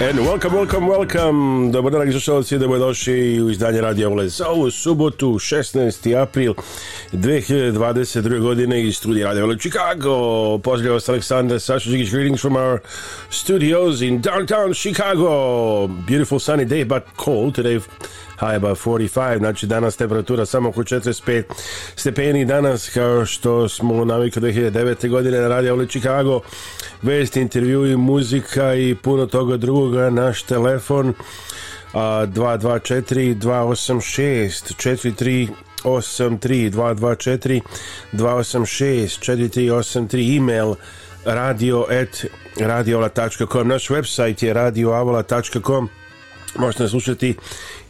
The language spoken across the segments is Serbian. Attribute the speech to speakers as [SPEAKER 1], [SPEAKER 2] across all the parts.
[SPEAKER 1] And
[SPEAKER 2] welcome, welcome, welcome. Dobar dan, slušalci, dobrodošli u izdanje Radio Ulez. Ovu subotu, 16. april 2022. godine iz studija Radio Ulez Chicago. Pozdrav vas Aleksandar Sašođigić. Greetings from our studios in downtown Chicago. Beautiful sunny day, but cold today. high about 45, znači danas temperatura samo oko 45 stepeni danas kao što smo navikli 2009. godine na Radio Oli Chicago vest, intervju i muzika i puno toga drugoga naš telefon a, 224 286 43 83 224 286 4383 email radio at radioavala.com naš website je radioavola.com Možete nas slušati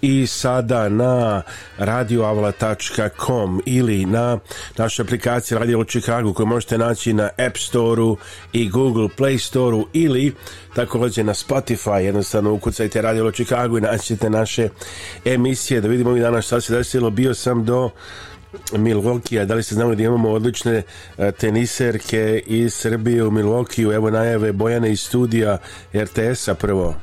[SPEAKER 2] i sada na radioavla.com ili na našoj aplikaciji Radio Chicago koju možete naći na App Store-u i Google Play Store-u ili također na Spotify. Jednostavno ukucajte Radio Chicago i naćete naše emisije. Da vidimo mi danas šta se desilo. Bio sam do Milvokija, da li ste znali da imamo odlične e, teniserke iz Srbije u Milvokiju, evo najave Bojane iz studija RTS-a prvo.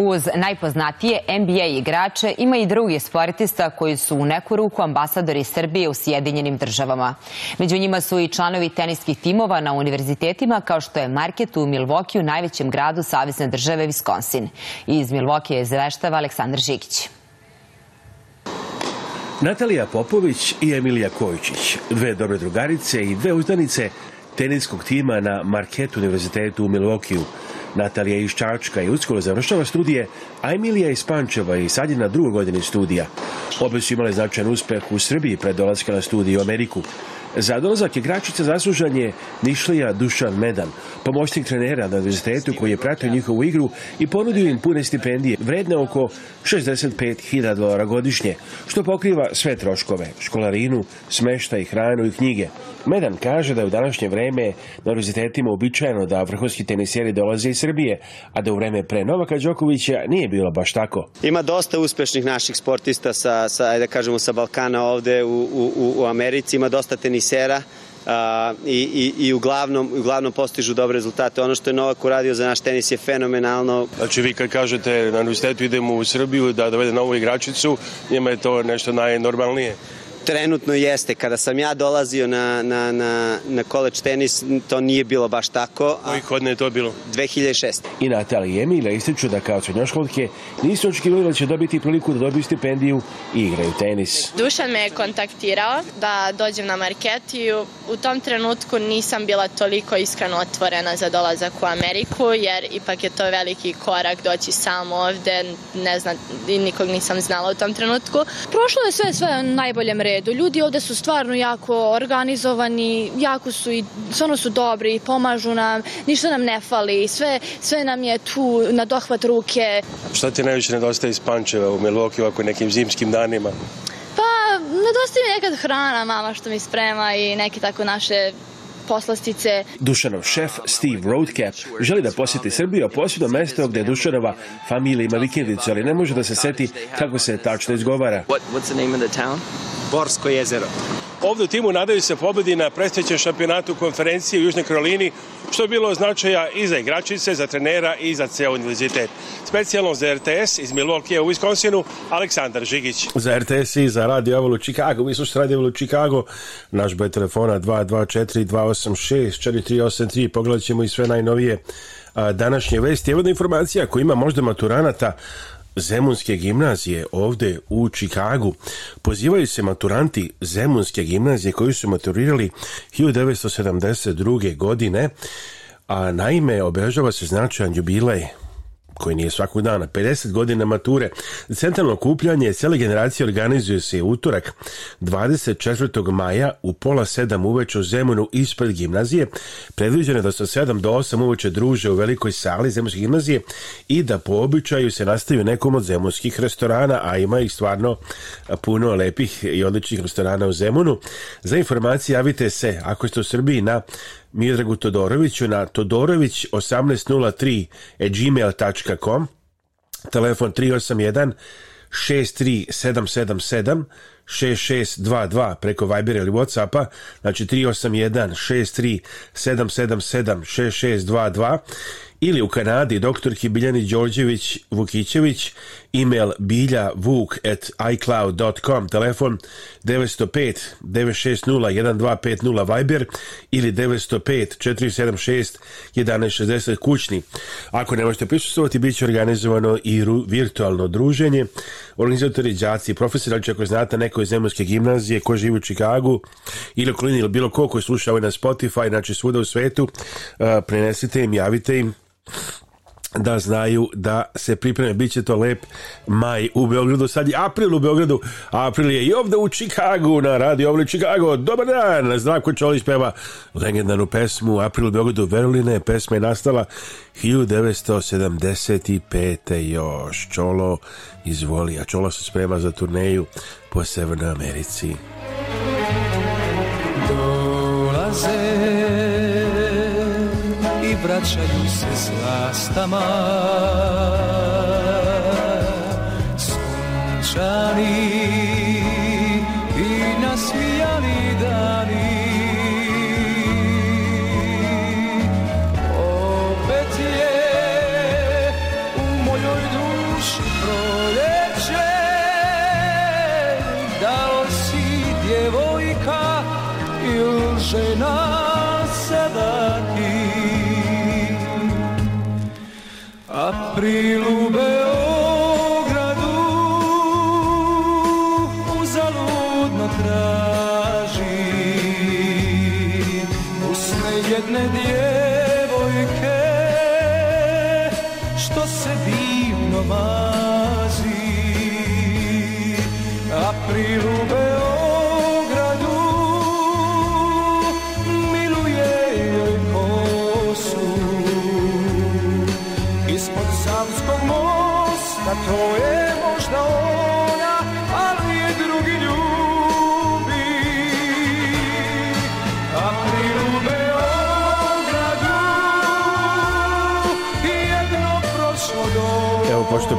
[SPEAKER 3] Uz najpoznatije NBA igrače ima i drugi sportista koji su u neku ruku ambasadori Srbije u Sjedinjenim državama. Među njima su i članovi teniskih timova na univerzitetima kao što je Market u Milvokiju, najvećem gradu Savezne države Wisconsin. Iz Milvokije je zaveštava Aleksandar Žigić.
[SPEAKER 4] Natalija Popović i Emilija Kojičić, dve dobre drugarice i dve uzdanice teniskog tima na Marketu univerzitetu u Milvokiju, Natalija iz Čačka i uskoro završava studije, a Emilija iz Pančeva i sad je na drugoj godini studija. Obe su imale značajan uspeh u Srbiji pred dolaska na studiju u Ameriku. Za dolazak igračica zaslužan je Nišlija Dušan Medan, pomoćnik trenera na univerzitetu koji je pratio njihovu igru i ponudio im pune stipendije, vredne oko 65.000 dolara godišnje, što pokriva sve troškove, školarinu, smeštaj, hranu i knjige. Medan kaže da je u današnje vreme na univerzitetima običajeno da vrhunski teniseri dolaze iz Srbije, a da u vreme pre Novaka Đokovića nije bilo baš tako.
[SPEAKER 5] Ima dosta uspešnih naših sportista sa, sa ajde da kažemo, sa Balkana ovde u, u, u Americi, ima dosta tenisera a, i, i, i uglavnom, uglavnom postižu dobre rezultate. Ono što je Novak uradio za naš tenis je fenomenalno.
[SPEAKER 2] Znači vi kad kažete na univerzitetu idemo u Srbiju da dovede novu igračicu, njima je to nešto najnormalnije
[SPEAKER 5] trenutno jeste. Kada sam ja dolazio na, na, na, na koleč tenis, to nije bilo baš tako.
[SPEAKER 2] Koji godine je to
[SPEAKER 5] bilo? 2006.
[SPEAKER 4] I Natalija Emilija ističu da kao srednjoškolke nisu očekivali da će dobiti priliku da dobiju stipendiju i igraju tenis.
[SPEAKER 6] Dušan me je kontaktirao da dođem na market i u tom trenutku nisam bila toliko iskreno otvorena za dolazak u Ameriku, jer ipak je to veliki korak doći sam ovde, ne znam, nikog nisam znala u tom trenutku. Prošlo je sve, sve najboljem mreže redu. Ljudi ovde su stvarno jako organizovani, jako su i stvarno su dobri, pomažu nam, ništa nam ne fali, sve, sve nam je tu na dohvat ruke.
[SPEAKER 2] Šta ti najviše nedostaje iz Pančeva u Milwaukee ovako nekim zimskim danima?
[SPEAKER 6] Pa, nedostaje mi nekad hrana mama što mi sprema i neke tako naše poslastice.
[SPEAKER 4] Dušanov šef Steve Roadcap želi da posjeti Srbiju, a posebno mesto gde Dušanova familija ima vikendicu, ali ne može da se seti kako se tačno izgovara.
[SPEAKER 7] Borsko jezero. Ovde u timu nadaju se pobedi na predstojećem šampionatu konferencije u Južnoj Karolini, što je bilo značaja i za igračice, za trenera i za ceo univerzitet. Specijalno za RTS iz Milwaukee u Wisconsinu, Aleksandar Žigić.
[SPEAKER 2] Za RTS i za Radio Avalu Chicago, vi slušate Radio Avalu Chicago, naš broj telefona 224 286 4383, pogledat ćemo i sve najnovije današnje vesti. Evo da informacija koju ima možda maturanata Zemunske gimnazije ovde u Čikagu pozivaju se maturanti Zemunske gimnazije koji su maturirali 1972. godine, a naime obeležava se značajan jubilej koji nije svakog dana, 50 godina mature. Centralno kupljanje cele generacije organizuje se utorak 24. maja u pola 7 uveče u Zemunu ispred gimnazije. Predviđeno je da se 7 do 8 uveče druže u velikoj sali Zemunske gimnazije i da po običaju se nastavi nekom od zemunskih restorana, a ima ih stvarno puno lepih i odličnih restorana u Zemunu. Za informacije javite se ako ste u Srbiji na Midragu Todoroviću na todorović 1803 gmail.com telefon 381 63777 6622 preko Viber ili Whatsappa, znači 381 63777 6622 ili u Kanadi doktorki Biljani Đorđević Vukićević, email biljavuk at icloud.com, telefon 905 960 1250 Viber ili 905 476 1160 kućni. Ako ne možete prisustovati, bit će organizovano i virtualno druženje. Organizatori, đaci, profesori, ali da ako znate neko iz Zemunske gimnazije ko živi u Čikagu ili okolini ili bilo ko koji sluša ovaj na Spotify, znači svuda u svetu, prenesite im, javite im da znaju da se pripreme. Biće to lep maj u Beogradu. Sad je april u Beogradu, april je i ovde u Čikagu, na Radio Ovli Čikago. Dobar dan! Zdravko Čolić peva legendarnu pesmu April u Beogradu Veroline. Pesma je nastala 1975. još. Čolo izvoli, a Čolo se sprema za turneju po Severnoj Americi. vraćaju se slastama Sunčani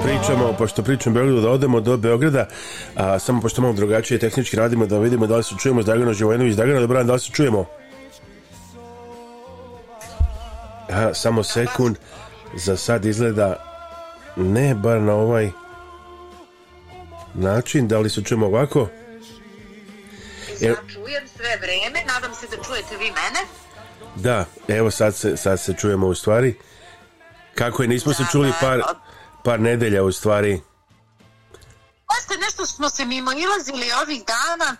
[SPEAKER 2] pričamo, pošto pričam Beogradu, da odemo do Beograda, a, samo pošto malo drugačije tehnički radimo, da vidimo da li se čujemo s Dragana Živojenović. Dragano, dobro, da li se čujemo? A, samo sekund, za sad izgleda ne, bar na ovaj način, da li se čujemo ovako? Ja
[SPEAKER 8] čujem sve vreme, nadam se da čujete vi mene.
[SPEAKER 2] Da, evo sad se, sad se čujemo u stvari. Kako je, nismo se da, čuli da, par par nedelja u stvari.
[SPEAKER 8] Jeste, nešto smo se mimo ilazili ovih dana,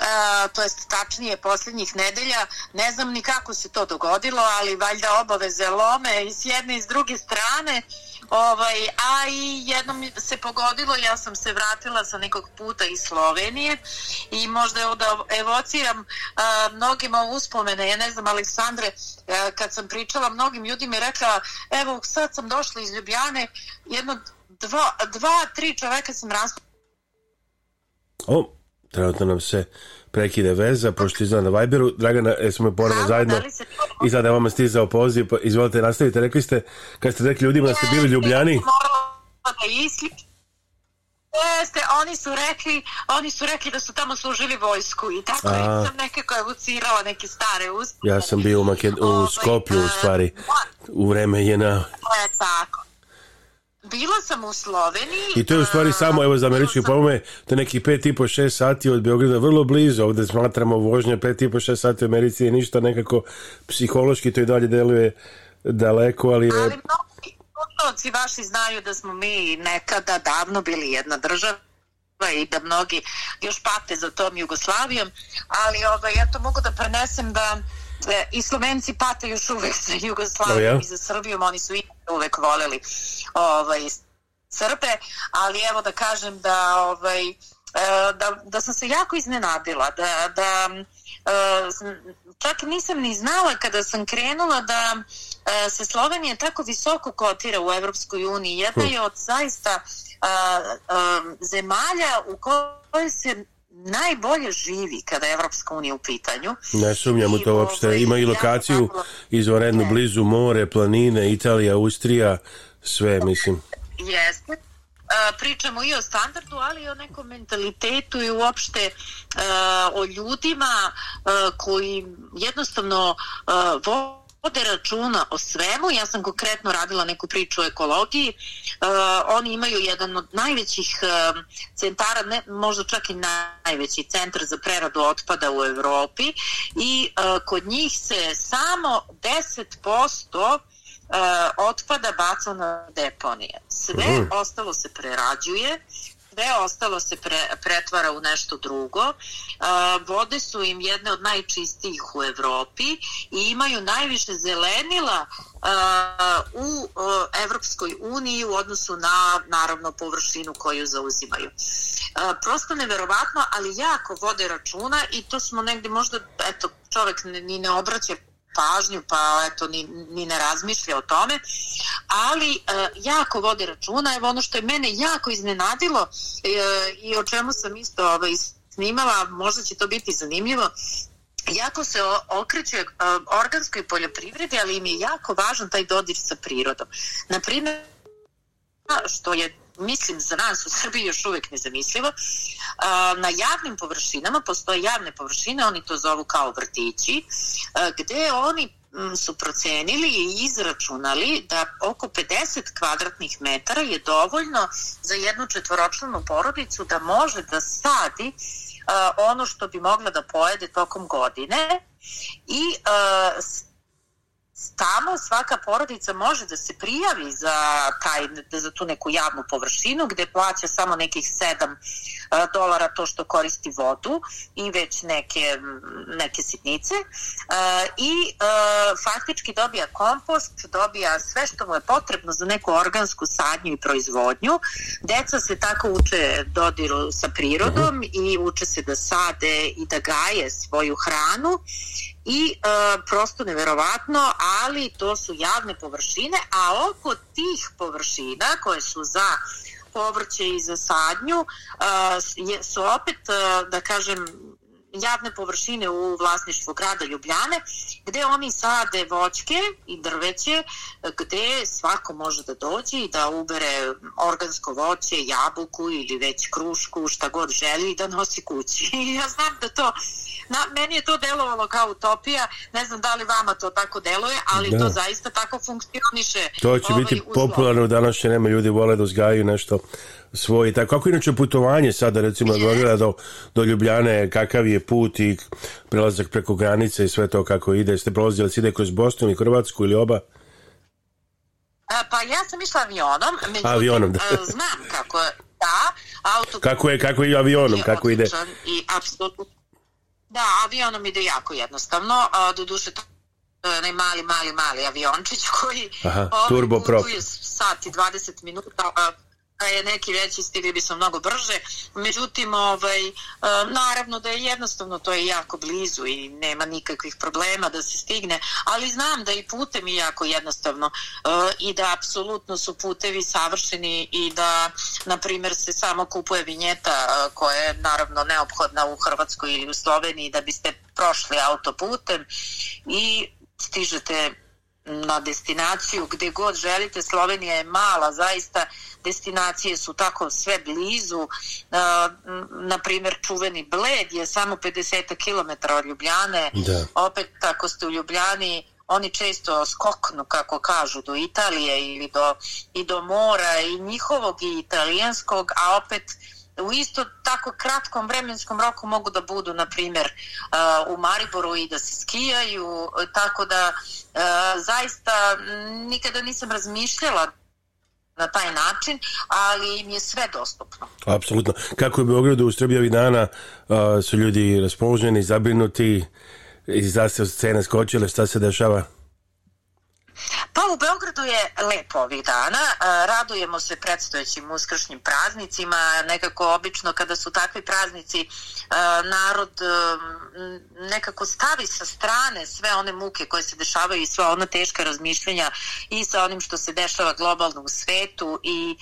[SPEAKER 8] Uh, to jest tačnije poslednjih nedelja, ne znam ni kako se to dogodilo, ali valjda obaveze lome i s jedne i s druge strane, uh, Ovaj, a i jednom se pogodilo, ja sam se vratila sa nekog puta iz Slovenije i možda evo da evociram a, mnogima uspomene, ja ne znam Aleksandre, a, kad sam pričala mnogim ljudima i rekla, evo sad sam došla iz Ljubljane, jedno dva, dva tri čoveka sam raspala.
[SPEAKER 2] O, trenutno nam se prekida veza, pošto izgleda na Viberu. Dragana, jesmo mi ponovo zajedno i sad je vama stizao poziv, pa izvolite, nastavite, rekli ste, kad ste rekli ljudima da ste bili ljubljani. Da
[SPEAKER 8] Jeste, oni su rekli, oni su rekli da su tamo služili vojsku i tako A. ja sam nekako evucirala neke stare uspore.
[SPEAKER 2] Ja sam bio u, Maked... u ovaj, Skoplju u e, stvari, da. u vreme je na...
[SPEAKER 8] E, tako bila sam u Sloveniji.
[SPEAKER 2] I to je u stvari samo, evo za američki pomome, to je neki 5,5-6 sati od Beograda, vrlo blizu, ovdje smatramo vožnje vožnja 5,5-6 sati u Americi je ništa nekako psihološki, to i dalje deluje daleko, ali... Je...
[SPEAKER 8] Ali mnogi poslovci vaši znaju da smo mi nekada davno bili jedna država i da mnogi još pate za tom Jugoslavijom, ali ovaj, ja to mogu da prenesem da e, i Slovenci pate još uvek za Jugoslavijom oh, ja? i za Srbijom, oni su i uvek voleli ovaj, crpe, ali evo da kažem da ovaj, e, da, da sam se jako iznenadila da, da e, čak nisam ni znala kada sam krenula da e, se Slovenija tako visoko kotira u Evropskoj uniji. Jedna hm. je od zaista zemalja u kojoj se najbolje živi kada je Evropska unija u pitanju.
[SPEAKER 2] Ne sumnjam u to uopšte. Ovaj, Ima i lokaciju izvanrednu blizu more, planine, Italija, Austrija, sve mislim.
[SPEAKER 8] Jeste, e, pričamo i o standardu, ali i o nekom mentalitetu i uopšte e, o ljudima e, koji jednostavno vole vode računa o svemu. Ja sam konkretno radila neku priču o ekologiji. E, oni imaju jedan od najvećih e, centara, ne, možda čak i najveći centar za preradu otpada u Evropi i e, kod njih se samo 10% e, otpada baca na deponije. Sve mm. ostalo se prerađuje sve ostalo se pre, pretvara u nešto drugo. E, vode su im jedne od najčistijih u Evropi i imaju najviše zelenila e, u e, Evropskoj uniji u odnosu na, naravno, površinu koju zauzimaju. Prosto neverovatno, ali jako vode računa i to smo negde možda, eto, čovek ni ne obraća pažnju, pa eto, ni, ni ne razmišlja o tome, ali e, jako vode računa, evo ono što je mene jako iznenadilo e, i o čemu sam isto ovaj, snimala, možda će to biti zanimljivo, jako se okreće e, organskoj poljoprivredi, ali im je jako važan taj dodir sa prirodom. Naprimer, što je mislim za nas u Srbiji još uvek nezamislivo, na javnim površinama postoje javne površine, oni to zovu kao vrtići, gde oni su procenili i izračunali da oko 50 kvadratnih metara je dovoljno za jednu četvoročlanu porodicu da može da sadi ono što bi mogla da pojede tokom godine i tamo svaka porodica može da se prijavi za, taj, za tu neku javnu površinu gde plaća samo nekih 7 E, dolara to što koristi vodu i već neke, neke sitnice e, i e, faktički dobija kompost, dobija sve što mu je potrebno za neku organsku sadnju i proizvodnju. Deca se tako uče dodiru da sa prirodom mhm. i uče se da sade i da gaje svoju hranu i e, prosto neverovatno, ali to su javne površine, a oko tih površina koje su za povrće i za sadnju uh, su opet, uh, da kažem, javne površine u vlasništvu grada Ljubljane, gde oni sade voćke i drveće, gde svako može da dođe i da ubere organsko voće, jabuku ili već krušku, šta god želi i da nosi kući. ja znam da to Na, meni je to delovalo kao utopija, ne znam da li vama to tako deluje, ali da. to zaista tako funkcioniše.
[SPEAKER 2] To će ovaj, biti uslovno. popularno u današnje nema, ljudi vole da uzgajaju nešto svoje. tako kako inače putovanje sada recimo od Beograda do, do Ljubljane kakav je put i prelazak preko granice i sve to kako ide ste prolazili ide kroz Bosnu ili Hrvatsku ili oba A, e,
[SPEAKER 8] pa ja sam išla avionom
[SPEAKER 2] međutim avionom, da. E,
[SPEAKER 8] znam kako da,
[SPEAKER 2] auto... kako je kako je avionom kako ide i apsolutno
[SPEAKER 8] Da, avionom ide jako jednostavno, a, do duše to onaj mali, mali, mali aviončić koji
[SPEAKER 2] Aha, ovaj turboprop.
[SPEAKER 8] sat i 20 minuta, a, Da je neki veći stigli bismo mnogo brže. Međutim, ovaj, e, naravno da je jednostavno to je jako blizu i nema nikakvih problema da se stigne, ali znam da i putem je jako jednostavno e, i da apsolutno su putevi savršeni i da, na primjer, se samo kupuje vinjeta e, koja je naravno neophodna u Hrvatskoj ili u Sloveniji da biste prošli autoputem i stižete na destinaciju gde god želite. Slovenija je mala, zaista destinacije su tako sve blizu. E, na primjer, čuveni Bled je samo 50 km od Ljubljane.
[SPEAKER 2] Da.
[SPEAKER 8] Opet, ako ste u Ljubljani, oni često skoknu, kako kažu, do Italije ili do, i do mora i njihovog i italijanskog, a opet u isto tako kratkom vremenskom roku mogu da budu, na primjer, e, u Mariboru i da se skijaju, tako da e, zaista nikada nisam razmišljala na taj način, ali im je sve dostupno.
[SPEAKER 2] Apsolutno. Kako je u Beogradu u Srbiji dana e, su ljudi raspoloženi, zabrinuti, i da se scene skočile, šta se dešava?
[SPEAKER 8] Pa u Beogradu je lepo ovih dana, e, radujemo se predstojećim uskršnjim praznicima, nekako obično kada su takvi praznici e, narod e, nekako stavi sa strane sve one muke koje se dešavaju i sve ona teška razmišljenja i sa onim što se dešava globalno u svetu i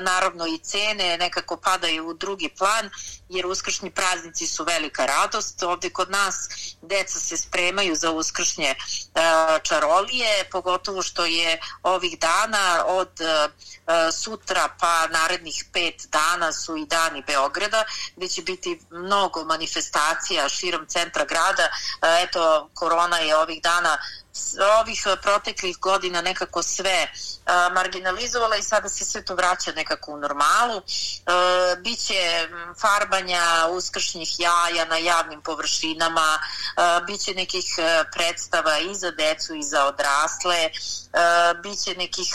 [SPEAKER 8] naravno i cene nekako padaju u drugi plan jer uskršnji praznici su velika radost. Ovde kod nas deca se spremaju za uskršnje čarolije, pogotovo pogotovo što je ovih dana od e, e, sutra pa narednih pet dana su i dani Beograda gde će biti mnogo manifestacija širom centra grada. E, eto, korona je ovih dana ovih eh, proteklih godina nekako sve eh, marginalizovala i sada se sve to vraća nekako u normalu. Eh, biće mm, farbanja uskršnjih jaja na javnim površinama, biće nekih predstava i za decu i za odrasle, biće nekih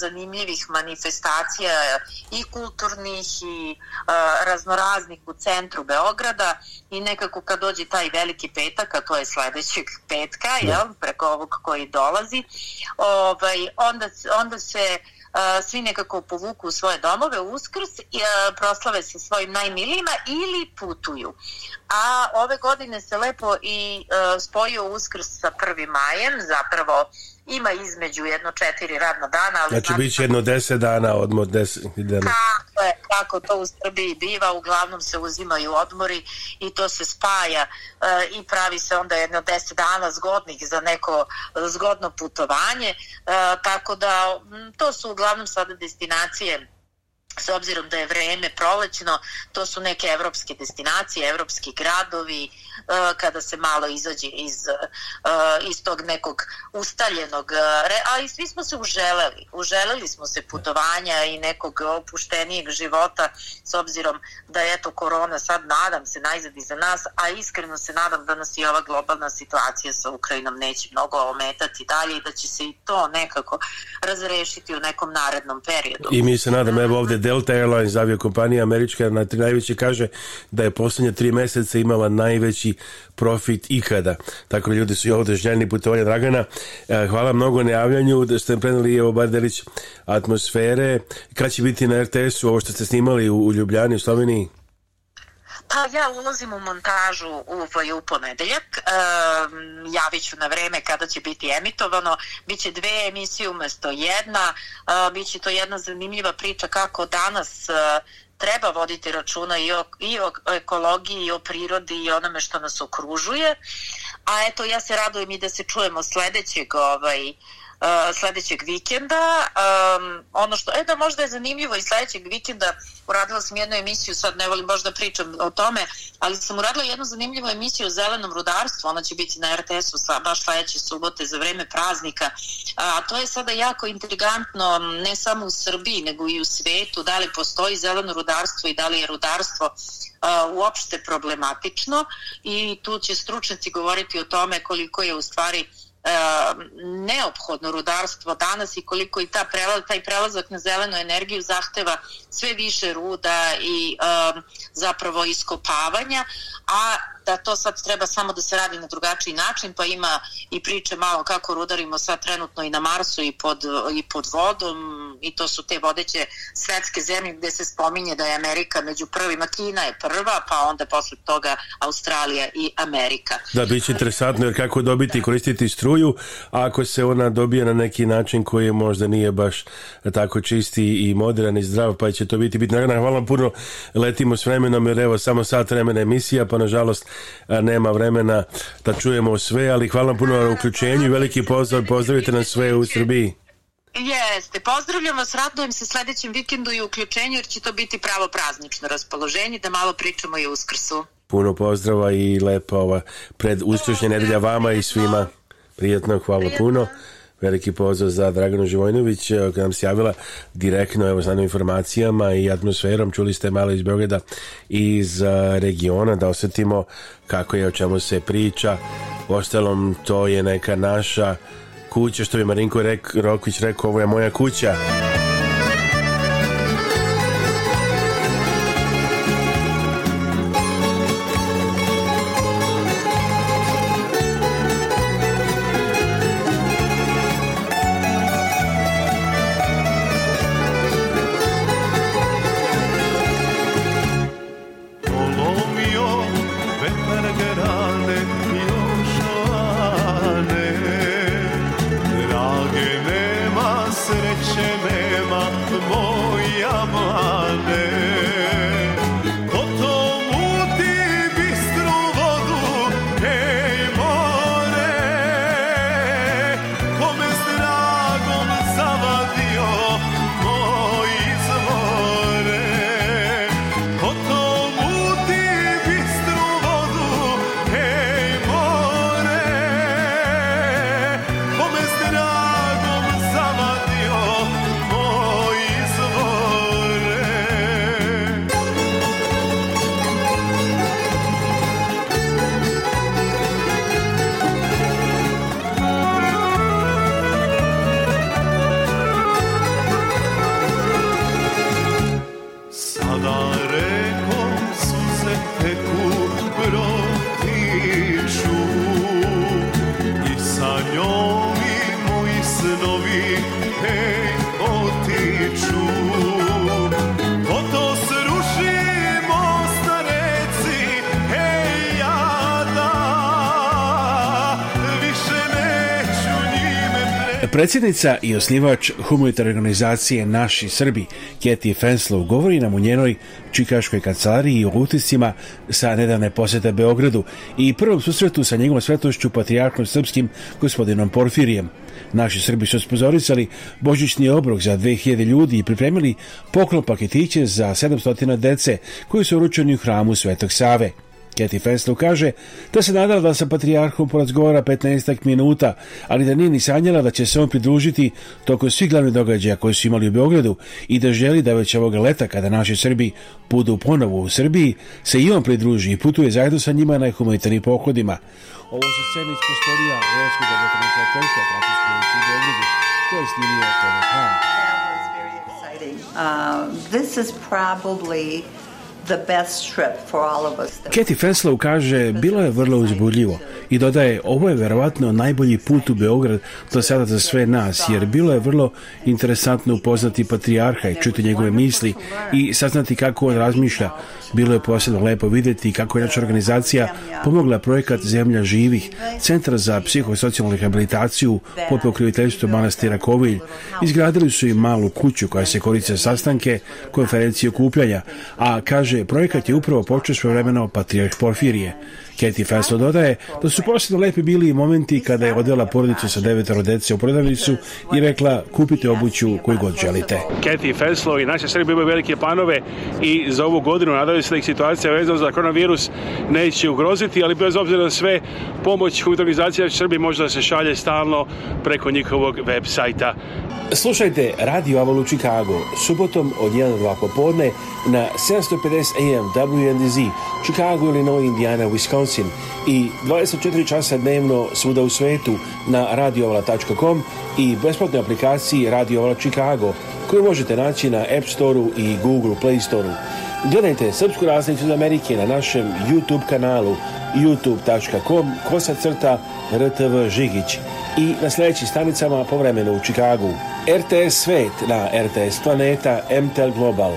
[SPEAKER 8] zanimljivih manifestacija i kulturnih i a, raznoraznih u centru Beograda i nekako kad dođe taj veliki petak, a to je sledećeg petka, da. jel, preko ovog koji dolazi, ovaj, onda, onda se a, svi nekako povuku u svoje domove uskrs i a, proslave sa svojim najmilijima ili putuju. A ove godine se lepo i a, spojio uskrs sa 1. majem, zapravo ima između jedno četiri radna dana. Ali
[SPEAKER 2] znači, znači biće da- jedno deset dana odmor, deset
[SPEAKER 8] dana. Tako je, tako to u Srbiji biva, uglavnom se uzimaju odmori i to se spaja e, i pravi se onda jedno deset dana zgodnih za neko zgodno putovanje, e, tako da mm, to su uglavnom sada destinacije s obzirom da je vreme prolećno, to su neke evropske destinacije, evropski gradovi, e, kada se malo izađe iz, e, iz tog nekog ustaljenog, e, ali svi smo se uželeli, uželeli smo se putovanja i nekog opuštenijeg života, s obzirom da je to korona sad, nadam se, najzad iza nas, a iskreno se nadam da nas i ova globalna situacija sa Ukrajinom neće mnogo ometati dalje i da će se i to nekako razrešiti u nekom narednom periodu.
[SPEAKER 2] I mi se nadam, evo ovde Delta Airlines, avio kompanija američka, na tri najveće kaže da je posljednje tri meseca imala najveći profit ikada. Tako da ljudi su i ovde željni putovanja Dragana. E, hvala mnogo na javljanju da ste preneli evo Bardelić atmosfere. Kad će biti na RTS-u ovo što ste snimali u Ljubljani, u Sloveniji?
[SPEAKER 8] Pa ja ulazim u montažu ovaj, u ponedeljak, e, javit ću na vreme kada će biti emitovano, bit će dve emisije umesto jedna, e, bit će to jedna zanimljiva priča kako danas e, treba voditi računa i o, i o ekologiji, i o prirodi i onome što nas okružuje. A eto, ja se radujem i da se čujemo sledećeg ovaj, sledećeg vikenda. Um, ono što, e da možda je zanimljivo i sledećeg vikenda uradila sam jednu emisiju, sad ne volim baš da pričam o tome, ali sam uradila jednu zanimljivu emisiju o zelenom rudarstvu, ona će biti na RTS-u baš sledeće subote za vreme praznika, a to je sada jako intrigantno ne samo u Srbiji nego i u svetu, da li postoji zeleno rudarstvo i da li je rudarstvo uh, uopšte problematično i tu će stručnici govoriti o tome koliko je u stvari uh, neophodno rudarstvo danas i koliko i ta prelaz, taj prelazak na zelenu energiju zahteva sve više ruda i e, zapravo iskopavanja, a da to sad treba samo da se radi na drugačiji način, pa ima i priče malo kako rudarimo sad trenutno i na Marsu i pod, i pod vodom i to su te vodeće svetske zemlje gde se spominje da je Amerika među prvima, Kina je prva, pa onda posle toga Australija i Amerika.
[SPEAKER 2] Da, bit će interesantno jer kako dobiti i koristiti struju ako se ona dobije na neki način koji je možda nije baš tako čisti i modern i zdrav, pa će to biti bitno. Hvala vam puno, letimo s vremenom jer evo samo sat vremena emisija, pa nažalost nema vremena da čujemo sve, ali hvala puno na uključenju i veliki pozdrav, pozdravite nas sve u Srbiji.
[SPEAKER 8] Jeste, pozdravljam vas, radujem se sledećem vikendu i uključenju jer će to biti pravo praznično raspoloženje da malo pričamo i uskrsu.
[SPEAKER 2] Puno pozdrava i lepa ova pred uskršnje nedelja vama i svima. Prijetno, hvala Prijetno. puno veliki pozdrav za Draganu Živojnović eh, koja nam se javila direktno evo, sa informacijama i atmosferom čuli ste malo iz Beograda i iz eh, regiona da osjetimo kako je o čemu se priča ostalom to je neka naša kuća što bi Marinko Rek, Rokvić rekao ovo je moja kuća
[SPEAKER 1] Predsjednica i osnivač humanitarne organizacije Naši Srbi, Keti Fenslow, govori nam u njenoj čikaškoj kancelariji o utiscima sa nedavne posete Beogradu i prvom susretu sa njegovom svetošću patrijarkom srpskim gospodinom Porfirijem. Naši Srbi su spozorisali božićni obrok za 2000 ljudi i pripremili poklon paketiće za 700 dece koji su uručeni u hramu Svetog Save. Keti Festov kaže da se nadala da sa Patrijarhom porazgovara 15 minuta, ali da nije ni sanjala da će se on pridružiti tokom svih glavnih događaja koje su imali u Beogradu i da želi da već ovoga leta kada naši Srbi budu ponovo u Srbiji, se i on pridruži i putuje zajedno sa njima na humanitarnim pohodima. Ovo su scene iz prostorija Evropskog laboratornog testva, praktično u Beogradu, koje je snimio Tome Khan. That uh, this is probably Kathy Fenslow kaže, bilo je vrlo uzbudljivo i dodaje, ovo je verovatno najbolji put u Beograd do sada za sve nas, jer bilo je vrlo interesantno upoznati patrijarha i čuti njegove misli i saznati kako on razmišlja. Bilo je posebno lepo videti kako je naša organizacija pomogla projekat Zemlja živih, Centar za psihosocijalnu rehabilitaciju pod pokroviteljstvom manastira Kovilj. Izgradili su i malu kuću koja se koristi za sastanke, konferencije okupljanja, a kaže projekat je upravo počeo svojevremeno Patrijarh Porfirije. Katie Festo dodaje da su posebno lepi bili momenti kada je odela porodicu sa devetero dece u prodavnicu i rekla kupite obuću koju god želite.
[SPEAKER 7] Katie Festo i naše Srbije imaju velike planove i za ovu godinu nadaju se da ih situacija vezana za koronavirus neće ugroziti, ali bez obzira na sve pomoć humanitarnizacija Srbije može da se šalje stalno preko njihovog web sajta.
[SPEAKER 1] Slušajte Radio Avalu Chicago subotom od 1 do 2 popodne na 750 AM WNDZ Chicago, Illinois, Indiana, Wisconsin Wisconsin i 24 časa dnevno svuda u svetu na radiovala.com i besplatne aplikaciji Radiovala Chicago koju možete naći na App Storeu i Google Play Storeu. Gledajte Srpsku raznicu iz Amerike na našem YouTube kanalu youtube.com kosa crta rtv žigić i na sledećim stanicama povremeno u Čikagu. RTS Svet na RTS Planeta MTEL Global,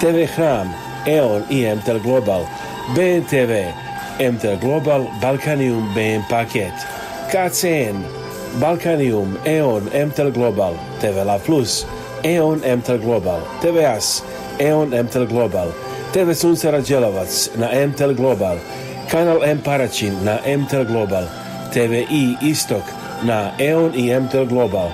[SPEAKER 1] TV Hram, EON i MTEL Global, BNTV, MTA Global Balkanium BM paket, KCN, Balkanium EON MTEL Global, TV La Plus, EON MTEL Global, TV AS EON MTEL Global, TV Sunce Rađelovac na MTEL Global, Kanal M Paraćin na MTEL Global, TV TVI Istok na EON i MTEL Global,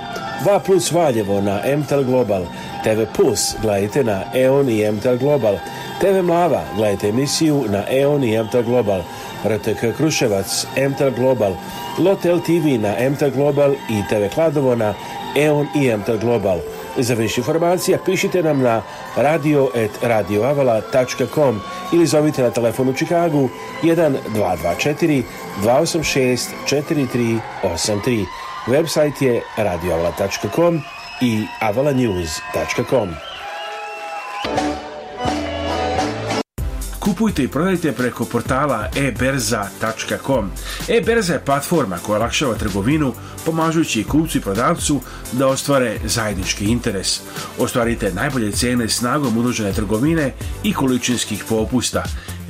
[SPEAKER 1] Va Plus Valjevo na MTEL Global, TV Plus gledajte na EON i MTEL Global, TV Mlava, gledajte emisiju na EON i MTR Global, RTK Kruševac, MTR Global, Lotel TV na MTR Global i TV Kladovo na EON i MTR Global. Za više informacija pišite nam na radio.radioavala.com ili zovite na telefon u Čikagu 1 224 286 4383. Website je radioavala.com i avalanews.com. Kupujte i prodajte preko portala eberza.com. Eberza berza je platforma koja olakšava trgovinu, pomažući kupcu i prodavcu da ostvare zajednički interes. Ostvarite najbolje cene snagom unuđene trgovine i količinskih popusta.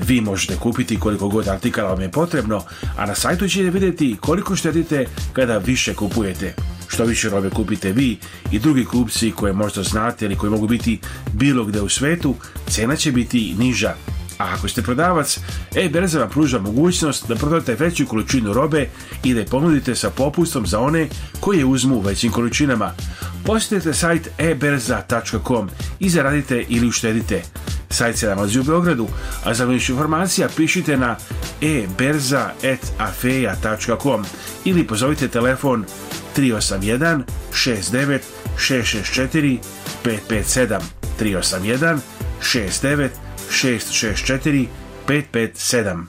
[SPEAKER 1] Vi možete kupiti koliko god artikala vam je potrebno, a na sajtu ćete vidjeti koliko štedite kada više kupujete. Što više robe kupite vi i drugi kupci koje možda znate ili koji mogu biti bilo gdje u svetu, cena će biti niža. A ako ste prodavac, e-berza pruža mogućnost da prodate veću količinu robe i da je ponudite sa popustom za one koje uzmu u većim količinama. Posjetite sajt eberza.com i zaradite ili uštedite. Sajt se nalazi u Beogradu, a za više informacija pišite na eberza.afeja.com ili pozovite telefon 381 69 664 557 381 69 664 557.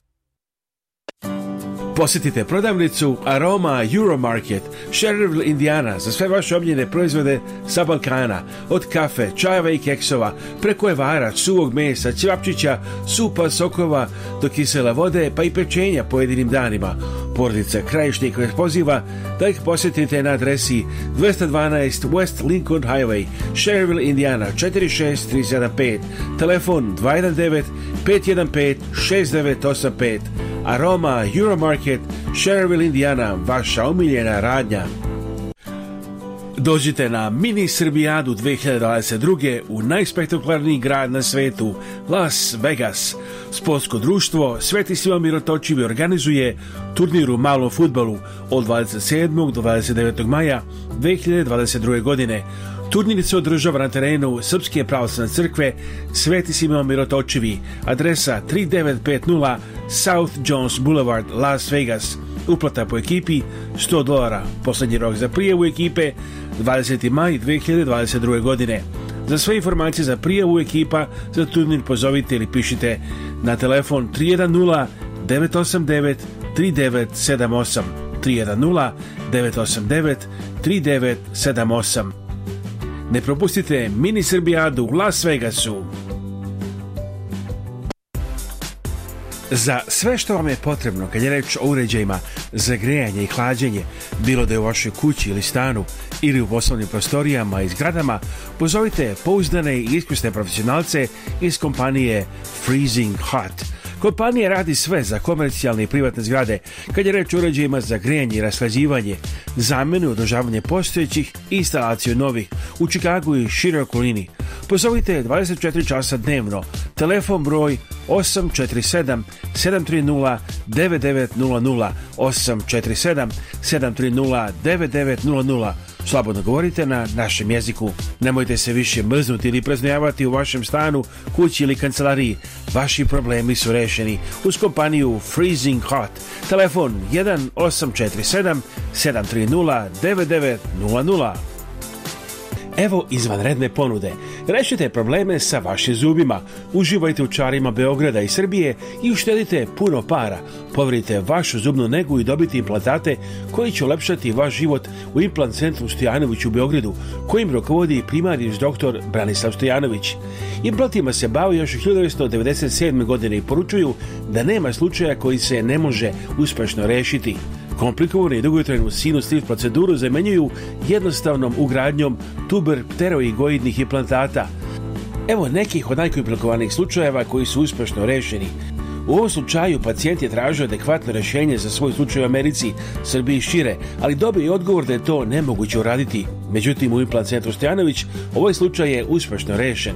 [SPEAKER 1] Posetite prodavnicu Aroma Euromarket, Sherrville, Indiana, za sve vaše omljene proizvode sa Balkana, od kafe, čajeva i keksova, preko evara, suvog mesa, ćevapčića, supa, sokova, do kisela vode, pa i pečenja pojedinim danima. Porodica Krajišnik vas poziva da ih posetite na adresi 212 West Lincoln Highway, Sherrville, Indiana, 46375, telefon 219 515 6985 Aroma, Euromarket, Sherville, Indiana, vaša omiljena radnja. Dođite na Mini Srbijadu 2022. u najspektakularniji grad na svetu, Las Vegas. Sportsko društvo Sveti Siva Mirotočivi organizuje turnir u malom futbalu od 27. do 29. maja 2022. godine Turnir se održava na terenu Srpske pravoslavne crkve Sveti Simeon Mirotočivi, adresa 3950 South Jones Boulevard, Las Vegas. Uplata po ekipi 100 dolara. Poslednji rok za prijavu ekipe 20. maj 2022. godine. Za sve informacije za prijavu ekipa za turnir pozovite ili pišite na telefon 310 989 3978 310 989 3978 Ne propustite mini Srbijadu u Las Vegasu. Za sve što vam je potrebno kad je reč o uređajima za grejanje i hlađenje, bilo da je u vašoj kući ili stanu ili u poslovnim prostorijama i zgradama, pozovite pouzdane i iskusne profesionalce iz kompanije Freezing Hot – Kompanija radi sve za komercijalne i privatne zgrade, kad je reč o uređajima za grijanje i raslađivanje, zamenu i održavanje postojećih i instalaciju novih u Čikagu i široj okolini. Pozovite 24 časa dnevno, telefon broj 847 730 9900 847 730 9900 Slobodno govorite na našem jeziku. Nemojte se više mrznuti ili preznojavati u vašem stanu, kući ili kancelariji. Vaši problemi su rešeni uz kompaniju Freezing Hot. Telefon 1847 730 9900. Evo izvanredne ponude. Rešite probleme sa vašim zubima. Uživajte u čarima Beograda i Srbije i uštedite puno para. Poverite vašu zubnu negu i dobiti implantate koji će olepšati vaš život u implant centru Stojanović u Beogradu, kojim rukovodi primariš doktor Branislav Stojanović. Implantima se bavi još 1997. godine i poručuju da nema slučaja koji se ne može uspešno rešiti komplikovanu i dugotrenu sinus lift proceduru zamenjuju jednostavnom ugradnjom tuber pteroigoidnih implantata. Evo nekih od najkomplikovanijih slučajeva koji su uspešno rešeni. U ovom slučaju pacijent je tražio adekvatno rešenje za svoj slučaj u Americi, Srbiji i šire, ali dobio je odgovor da je to nemoguće uraditi. Međutim, u implant centru Stojanović ovaj slučaj je uspešno rešen.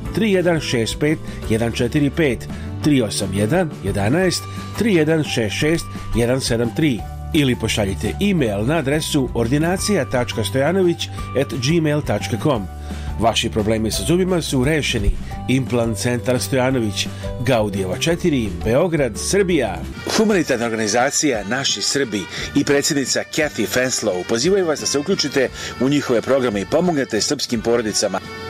[SPEAKER 1] 3165 145 381 11 3166 173 ili pošaljite e-mail na adresu ordinacija.stojanović@gmail.com. Vaši problemi sa zubima su rešeni. Implant centar Stojanović, Gaudijeva 4, Beograd, Srbija. Humanitarna organizacija Naši Srbi i predsjednica Kathy Fenslow pozivaju vas da se uključite u njihove programe i pomognete srpskim porodicama.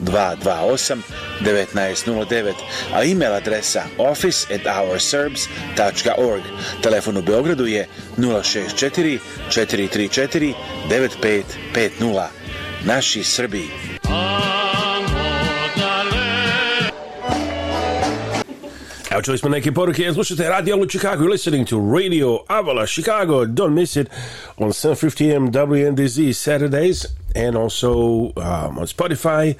[SPEAKER 1] 228 1909, a email adresa office@ourserbs.org. Telefon u Beogradu je 064 434 9550. Naši Srbi.
[SPEAKER 2] Evo čuli smo neke poruke, slušajte Radio u Chicago, you're listening to Radio Avala Chicago, don't miss it on 750M WNDZ Saturdays and also um, on Spotify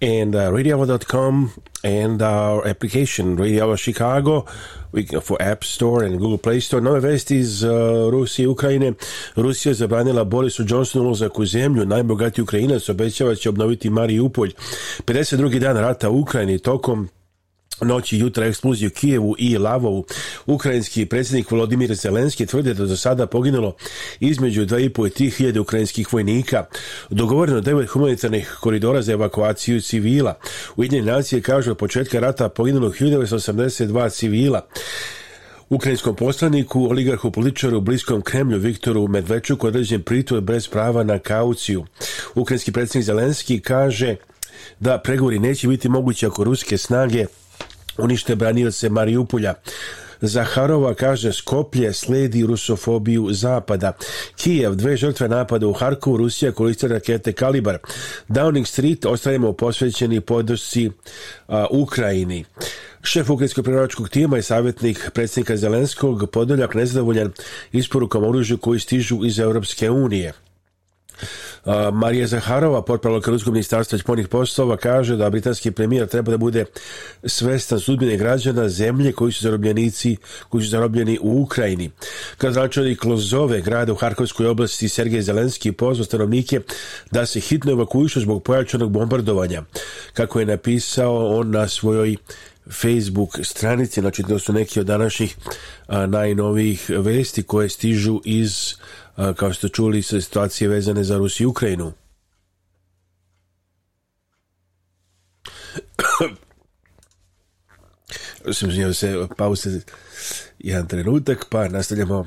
[SPEAKER 2] and uh, radioavala.com and our application Radio Avala Chicago we can, for App Store and Google Play Store. Nove vesti iz uh, Rusije i Ukrajine. Rusija zabranila Borisu Johnsonu ulazak u zemlju. Najbogatiji Ukrajinac obećava će obnoviti Mariupolj. 52. dan rata u Ukrajini tokom noći jutra eksplozije Kijevu i Lavovu. Ukrajinski predsjednik Volodimir Zelenski tvrde da do sada poginulo između 2,5 i 3.000 ukrajinskih vojnika. Dogovoreno devet humanitarnih koridora za evakuaciju civila. Ujedinjene nacije kažu od početka rata poginulo 1982 civila. Ukrajinskom poslaniku, oligarhu političaru bliskom Kremlju Viktoru Medvečuku određen pritvor bez prava na kauciju. Ukrajinski predsjednik Zelenski kaže da pregovori neće biti mogući ako ruske snage unište branilce Marijupolja. Zaharova kaže Skoplje sledi rusofobiju zapada. Kijev, dve žrtve napada u Harkovu, Rusija koriste rakete Kalibar. Downing Street, ostajemo posvećeni podršci Ukrajini. Šef ukrajinskog pregovaračkog tima i savjetnik predsjednika Zelenskog Podoljak nezadovoljan isporukom oružja koji stižu iz Europske unije. Marija Zaharova, potpravljaka Ruskog ministarstva spoljnih poslova, kaže da britanski premijer treba da bude svestan sudbine građana zemlje koji su zarobljenici, koji su zarobljeni u Ukrajini. Gradonačelnik Klozove, grada u Harkovskoj oblasti, Sergej Zelenski pozvao stanovnike da se hitno evakuišu zbog pojačanog bombardovanja. Kako je napisao on na svojoj Facebook stranici, znači to su neki od današnjih a, najnovijih vesti koje stižu iz kao što čuli sa situacije vezane za Rusiju i Ukrajinu. Mislim, se pauze jedan trenutak, pa nastavljamo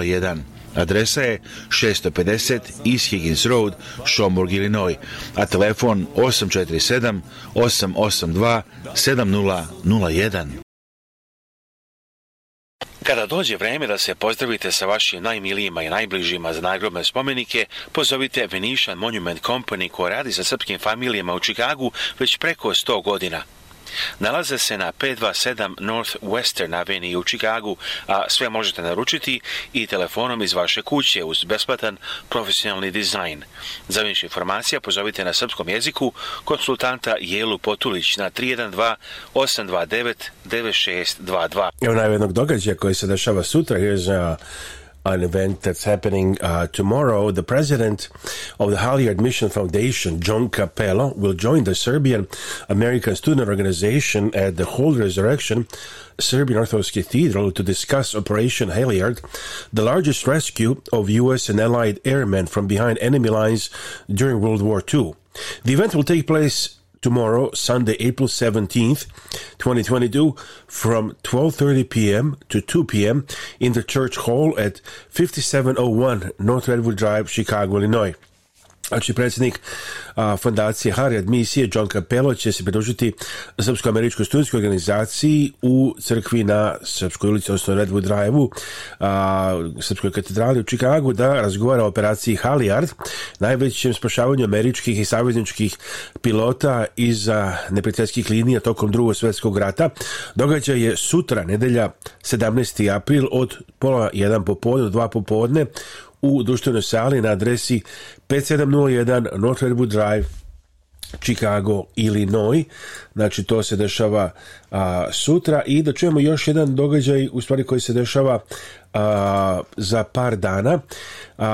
[SPEAKER 1] 1. Adresa je 650 East Higgins Road, Schaumburg, Illinois, a telefon 847 882 7001. Kada dođe vreme da se pozdravite sa vašim najmilijima i najbližima za nagrobne spomenike, pozovite Venetian Monument Company koja radi sa srpskim familijama u Čikagu već preko 100 godina. Nalaze se na 527 North Western Avenue u Čikagu, a sve možete naručiti i telefonom iz vaše kuće uz besplatan profesionalni dizajn. Za više informacija pozovite na srpskom jeziku konsultanta Jelu Potulić na 312 829 9622.
[SPEAKER 2] Evo najvednog događaja koji se dešava sutra, je za uh, an event that's happening uh, tomorrow. The president of the Halyard Mission Foundation, John Capello, will join the Serbian American Student Organization at the Holy Resurrection Serbian Orthodox Cathedral to discuss Operation Halyard, the largest rescue of U.S. and Allied airmen from behind enemy lines during World War II. The event will take place tomorrow, Sunday, April 17th, 2022, from 12.30 p.m. to 2 p.m. in the Church Hall at 5701 North Redwood Drive, Chicago, Illinois. Znači, predsjednik a, fondacije Harriet Misije, John Capello, će se pridružiti Srpsko-američkoj studijskoj organizaciji u crkvi na Srpskoj ulici, odnosno Redwood Drive-u, Srpskoj katedrali u Čikagu, da razgovara o operaciji Halijard, najvećem spašavanju američkih i savezničkih pilota iz neprijateljskih linija tokom drugog svjetskog rata. Događaj je sutra, nedelja 17. april, od pola jedan popodne do dva popodne u društvenoj sali na adresi 5701 North Drive, Chicago, Illinois. Znači, to se dešava a, sutra i da čujemo još jedan događaj u stvari koji se dešava a, za par dana. A,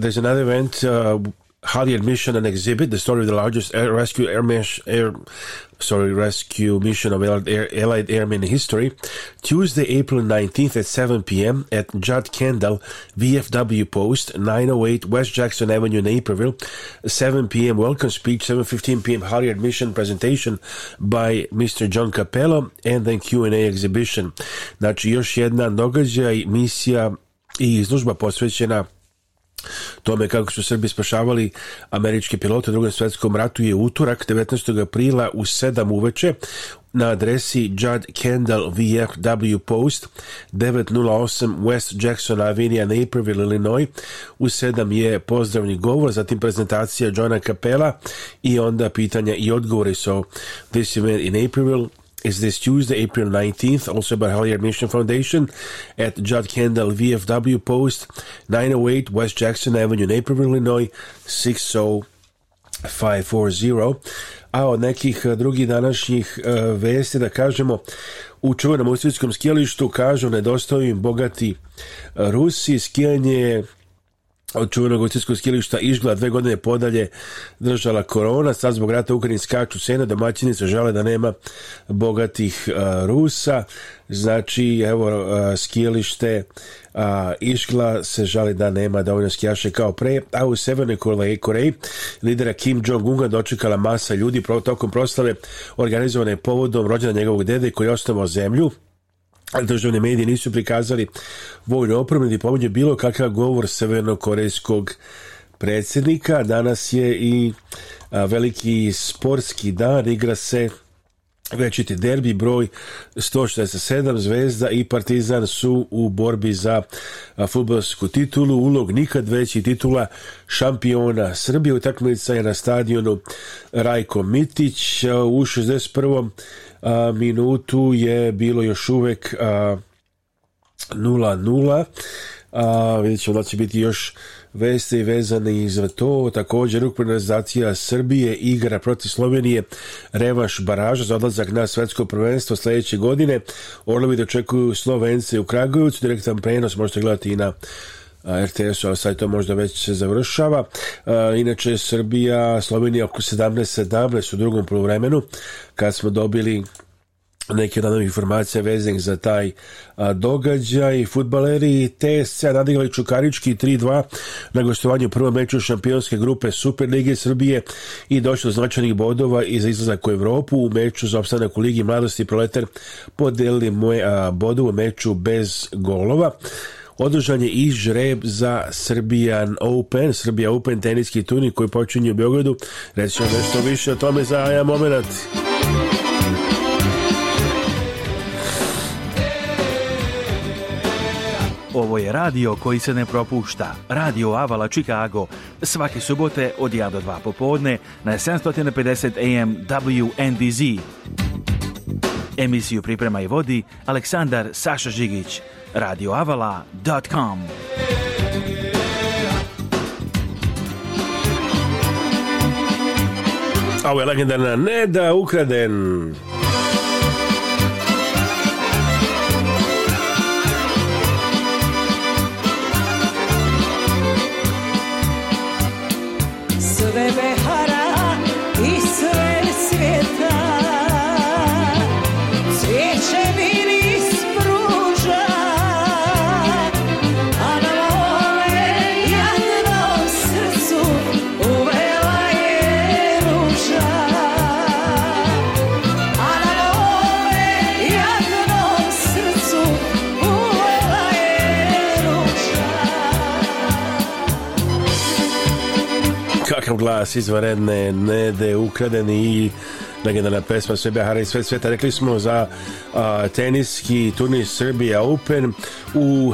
[SPEAKER 2] there's da another event Harrier mission and exhibit, the story of the largest air rescue air, air sorry, rescue mission of Allied, air, Allied airmen in history, Tuesday, April 19th at 7 p.m. at Judd Kendall VFW Post, 908 West Jackson Avenue, Naperville, 7 p.m. welcome speech, 7.15 p.m. Harrier mission presentation by Mr. John Capello and then Q&A exhibition. Znači, još jedna događaj, misija i izložba posvećena tome kako su Srbi spašavali američke pilote u drugom svjetskom ratu je utorak 19. aprila u 7 uveče na adresi Judd Kendall VFW Post 908 West Jackson Avenue Naperville, Illinois u 7 je pozdravni govor zatim prezentacija Johna Capella i onda pitanja i odgovori so This Event in Naperville is this Tuesday, April 19th, also by Halliard Mission Foundation at Judd Kendall VFW Post 908 West Jackson Avenue Naperville, Illinois 60540. A od nekih eh, drugih današnjih eh, vesti da kažemo u čuvanom austrijskom skijalištu kažu nedostaju im bogati eh, Rusi, skijanje od čuvenog gostinskog skilišta Išgla dve godine podalje držala korona, sad zbog rata Ukrajini skaču cene, domaćini se žele da nema bogatih uh, Rusa, znači evo uh, skijalište uh, Išgla se žali da nema dovoljno skijaše kao pre, a u Severnoj Koreji lidera Kim Jong-unga dočekala masa ljudi tokom proslave organizovane povodom rođena njegovog dede koji je osnovao zemlju, državne medije nisu prikazali vojno opremu i pominje bilo kakav govor severnokorejskog predsjednika. Danas je i veliki sportski dan, igra se večiti derbi broj 167 Zvezda i Partizan su u borbi za futbolsku titulu ulog nikad veći titula šampiona Srbije utakmica je na stadionu Rajko Mitić u 61. minutu je bilo još uvek 0-0 a, vidjet ćemo da će biti još vesti vezane za to. Također, rukmenizacija Srbije igra protiv Slovenije revaš baraža za odlazak na svetsko prvenstvo sledeće godine. Orlovi dočekuju Slovence u Kragujevcu, direktan prenos možete gledati i na RTS-u, ali sad to možda već se završava. Inače, Srbija, Slovenija oko 17-17 u drugom polovremenu, kad smo dobili neki radom informacija vezanih za taj a, događaj. Futbaleri TSC nadigrali Čukarički 3-2 na gostovanju prvom meču šampionske grupe Super Lige Srbije i došli do značajnih bodova i za izlazak u Evropu. U meču za opstanak u Ligi Mladosti i Proletar podelili moje a, bodove u meču bez golova održan je i žreb za Srbijan Open, Srbija Open teniski turnir koji počinje u Beogradu. Reći ću nešto više o tome za jedan moment.
[SPEAKER 1] Ovo je radio koji se ne propušta. Radio Avala Chicago. Svake subote od 1 do 2 popodne na 750 AM WNDZ. Emisiju priprema i vodi Aleksandar Saša Žigić. radioavala.com
[SPEAKER 2] A ovo je legendarna Ne da ukraden. glas izvaredne Nede Ukradeni i legendarna pesma Srbija Hara i Svet Sveta. Rekli smo za a, teniski turnir Srbija Open u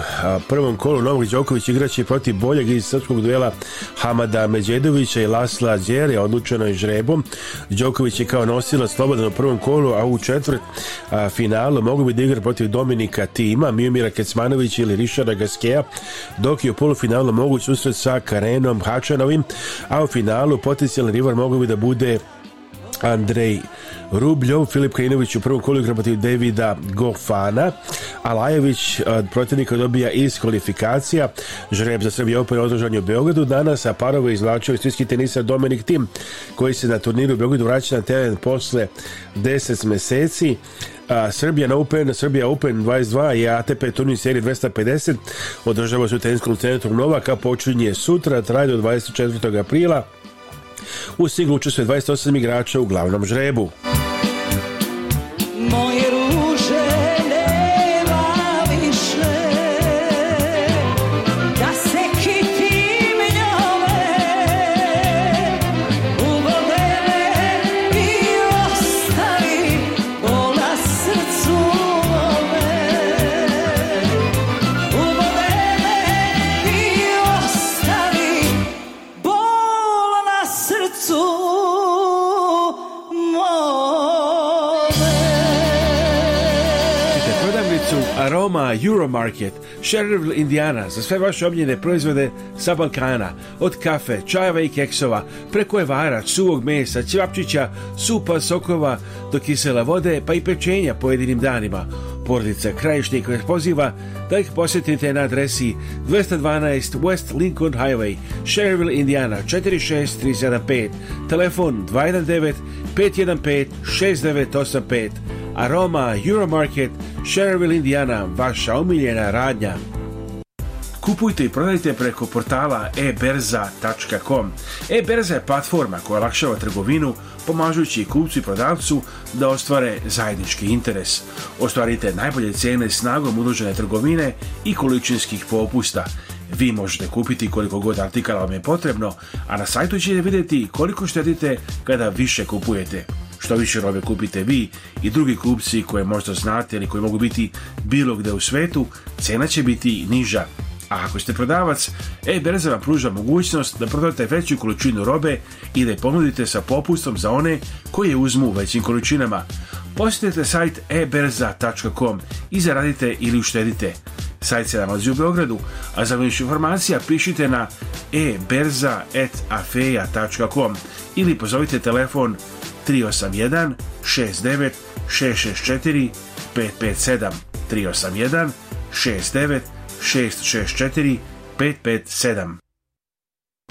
[SPEAKER 2] prvom kolu Novog Đoković igraće protiv boljeg iz srpskog duela Hamada Međedovića i Lasla Đere, odlučeno je žrebom. Đoković je kao nosila slobodan u prvom kolu, a u četvrt a, finalu mogu bi da igra protiv Dominika Tima, Mijomira Kecmanovića ili Rišara Gaskeja, dok je u polufinalu moguć susret sa Karenom Hačanovim, a u finalu potencijalni rival mogu bi da bude Andrej Rubljov, Filip Kajinović u prvom koliku protiv Davida Gofana, Alajević protivnika dobija iz kvalifikacija, žreb za Srbije opet održan je u Beogradu danas, a parove izvlačio istrijski tenisa Dominik Tim, koji se na turniru u Beogradu vraća na teren posle 10 meseci. Srbija Open, Srbija Open 22 i ATP turnir serije 250 održava se u teniskom centru Novaka, počinje sutra, traje do 24. aprila. U singlu učestvuje 28 igrača u glavnom žrebu.
[SPEAKER 1] ima Euromarket, Sherrill, Indiana za sve vaše omljene proizvode sa Balkana, od kafe, čajeva i keksova, preko evara, suvog mesa, ćevapčića, supa, sokova, do kisela vode, pa i pečenja pojedinim danima porodica Krajišnik vas poziva da ih posjetite na adresi 212 West Lincoln Highway, Sherville, Indiana 46375, telefon 219 515 6985, Aroma Euromarket, Sherville, Indiana, vaša omiljena radnja. Kupujte i prodajte preko portala eberza.com. Eberza je platforma koja olakšava trgovinu, pomažući kupcu i prodavcu da ostvare zajednički interes. Ostvarite najbolje cene snagom udružene trgovine i količinskih popusta. Vi možete kupiti koliko god artikala vam je potrebno, a na sajtu ćete vidjeti koliko štedite kada više kupujete. Što više robe kupite vi i drugi kupci koje možda znate ili koji mogu biti bilo gde u svetu, cena će biti niža A ako ste prodavac, e-berza pruža mogućnost da prodate veću količinu robe i da je ponudite sa popustom za one koje uzmu u većim količinama. Posjetite sajt eberza.com i zaradite ili uštedite. Sajt se nalazi u Beogradu, a za više informacija pišite na eberza.afeja.com ili pozovite telefon 381 69 664 557 381 69 664 557.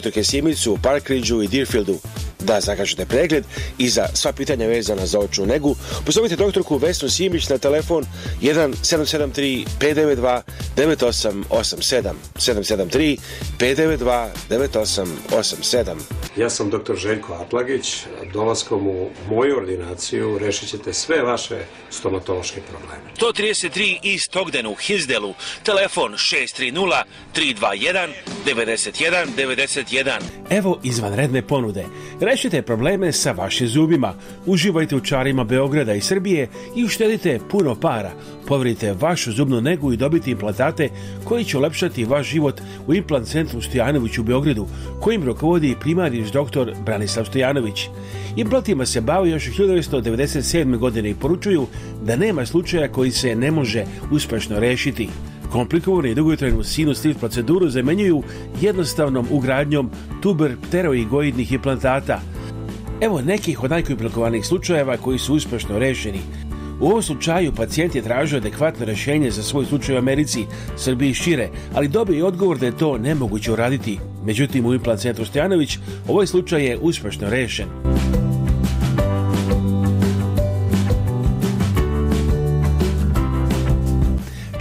[SPEAKER 1] dr. Kesimet su Parkridgeu i Deerfieldu da zakažete pregled i za sva pitanja vezana za očnu negu. Pozovite doktorku Vesnu Simić na telefon 1773 592 9887 773 592 9887
[SPEAKER 9] Ja sam doktor Željko Atlagić. Dolaskom u moju ordinaciju rešit ćete sve vaše stomatološke probleme.
[SPEAKER 1] 133 i Stogden u Hizdelu. Telefon 630 321 91 91. Evo izvanredne ponude. Re Rešite probleme sa vašim zubima. Uživajte u čarima Beograda i Srbije i uštedite puno para. Poverite vašu zubnu negu i dobiti implantate koji će olepšati vaš život u implant centru Stojanović u Beogradu, kojim rukovodi primarni doktor Branislav Stojanović. Implantima se bave još 1997. godine i poručuju da nema slučaja koji se ne može uspešno rešiti. Komplikovanu i dugotrajnu sinustiv proceduru zamenjuju jednostavnom ugradnjom tuber pteroigoidnih implantata. Evo nekih od najkomplikovanijih slučajeva koji su uspešno rešeni. U ovom slučaju pacijent je tražio adekvatno rešenje za svoj slučaj u Americi, Srbiji i šire, ali dobio je odgovor da je to nemoguće uraditi. Međutim, u implant centru Stojanović ovaj slučaj je uspešno rešen.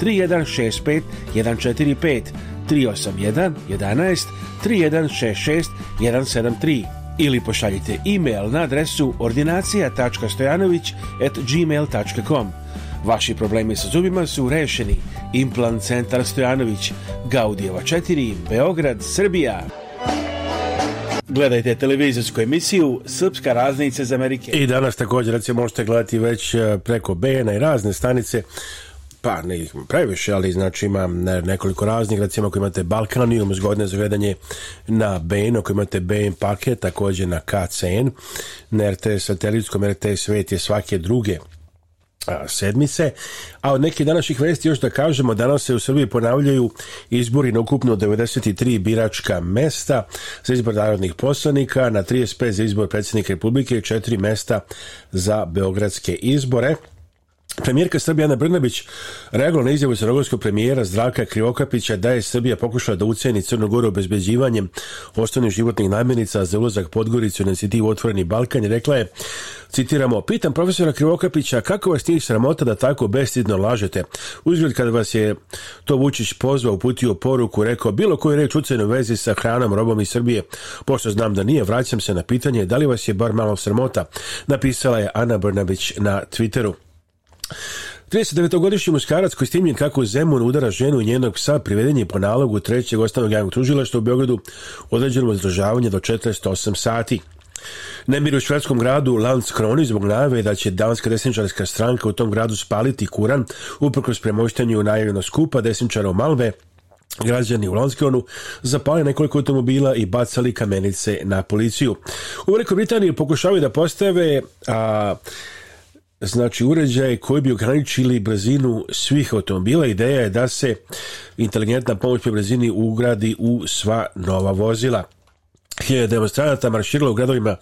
[SPEAKER 1] 3165 145 381 11 3166 173 ili pošaljite e-mail na adresu ordinacija.stojanović@gmail.com. Vaši problemi sa zubima su rešeni. Implant centar Stojanović, Gaudijeva 4, Beograd, Srbija. Gledajte televizijsku emisiju Srpska raznica iz Amerike.
[SPEAKER 2] I danas također recimo možete gledati već eh, preko BN i razne stanice pa ne ih previše, ali znači imam nekoliko raznih, recimo ako imate Balkanium, zgodne za gledanje na BN, ako imate BN paket, takođe na KCN, na RTS satelitskom, RTS svet je svake druge sedmice. A od nekih današnjih vesti još da kažemo, danas se u Srbiji ponavljaju izbori na ukupno 93 biračka mesta za izbor narodnih poslanika, na 35 za izbor predsjednika Republike i 4 mesta za beogradske izbore. Premijerka Ana Brnabić reagovala na izjavu crnogorskog premijera Zdravka Krivokapića da je Srbija pokušala da uceni Crnogoru obezbeđivanjem osnovnih životnih namirnica za ulazak Podgoricu na inicijativu Otvoreni Balkan i rekla je, citiramo, pitam profesora Krivokapića kako vas tih sramota da tako bestidno lažete. Uzgled kada vas je to Vučić pozvao, uputio poruku, rekao bilo koju reč u vezi sa hranom, robom iz Srbije, pošto znam da nije, vraćam se na pitanje da li vas je bar malo sramota, napisala je Ana Brnabić na Twitteru. 39-godišnji muškarac koji snimljen kako u udara ženu i njenog psa priveden je po nalogu trećeg ostanog javnog tužilaštva u Beogradu određeno izdržavanje do 48 sati. Nemir u švedskom gradu Lands Kroni zbog najave da će danska desničarska stranka u tom gradu spaliti kuran uprkos premoštenju najavljeno skupa desničara u Malve građani u Lanskronu zapali nekoliko automobila i bacali kamenice na policiju. U Velikoj Britaniji pokušavaju da postave a, znači uređaje koji bi ograničili brzinu svih automobila. Ideja je da se inteligentna pomoć pri brzini ugradi u sva nova vozila je demonstranata marširila u gradovima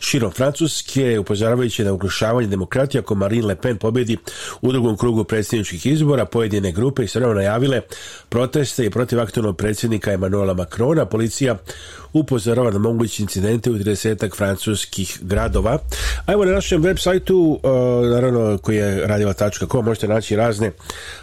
[SPEAKER 2] širom Francuske, upozoravajući na ugušavanje demokratije ako Marine Le Pen pobedi u drugom krugu predsjedničkih izbora. Pojedine grupe istovremeno najavile proteste i protiv aktualnog predsjednika Emanuela Macrona. Policija upozorava na mogući incidente u 30 francuskih gradova. A evo na našem web sajtu, e, naravno koji je radila.com, možete naći razne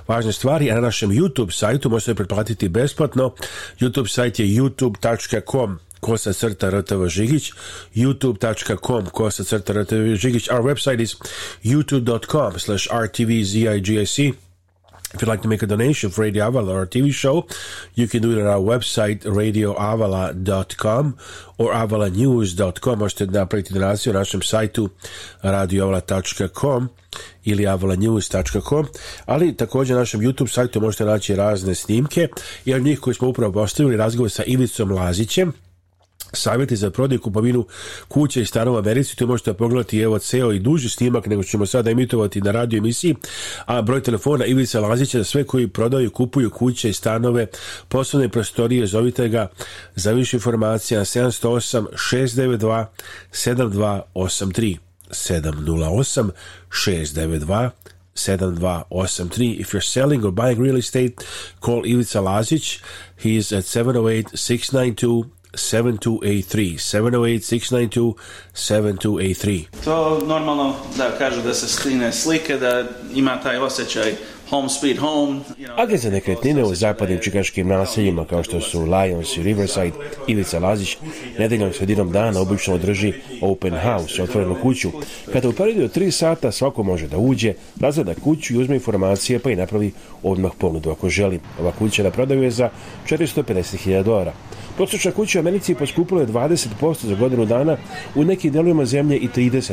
[SPEAKER 2] važne stvari, a na našem YouTube sajtu možete pretplatiti besplatno. YouTube sajt je youtube.com kosa crta rtv žigić youtube.com kosa crta rtv žigić our website is youtube.com slash rtvzigic if you'd like to make a donation for Radio Avala or a TV show, you can do it on our website radioavala.com or avalanews.com. Možete da napraviti donaciju na našem sajtu radioavala.com ili avalanews.com, ali također na našem YouTube sajtu možete naći razne snimke i od njih koji smo upravo postavili razgovor sa Ivicom Lazićem, savjeti za prodaju kupovinu kuća i stanova Verici, tu možete pogledati evo ceo i duži snimak nego ćemo sada emitovati na radio emisiji, a broj telefona Ivica Lazića za sve koji prodaju, kupuju kuće i stanove, poslovne prostorije, zovite ga za više informacija 708 692 7283 708 692 7283. If you're selling or buying real estate, call Ivica Lazić. He's at 708 692
[SPEAKER 10] 7283 708 692 7283 To normalno da kažu da se stine slike da ima taj osjećaj home
[SPEAKER 2] Age za nekretnine u zapadnim čikaškim naseljima kao što su Lions i Riverside, Ivica Lazić nedeljom sredinom dana obično održi open house, otvorenu kuću. Kada u periodu od 3 sata svako može da uđe, razgleda kuću i uzme informacije pa i napravi odmah ponudu ako želi. Ova kuća na prodaju je za 450.000 dolara. Prosječna kuća u Americi poskupila je 20% za godinu dana, u nekim delovima zemlje i 30%.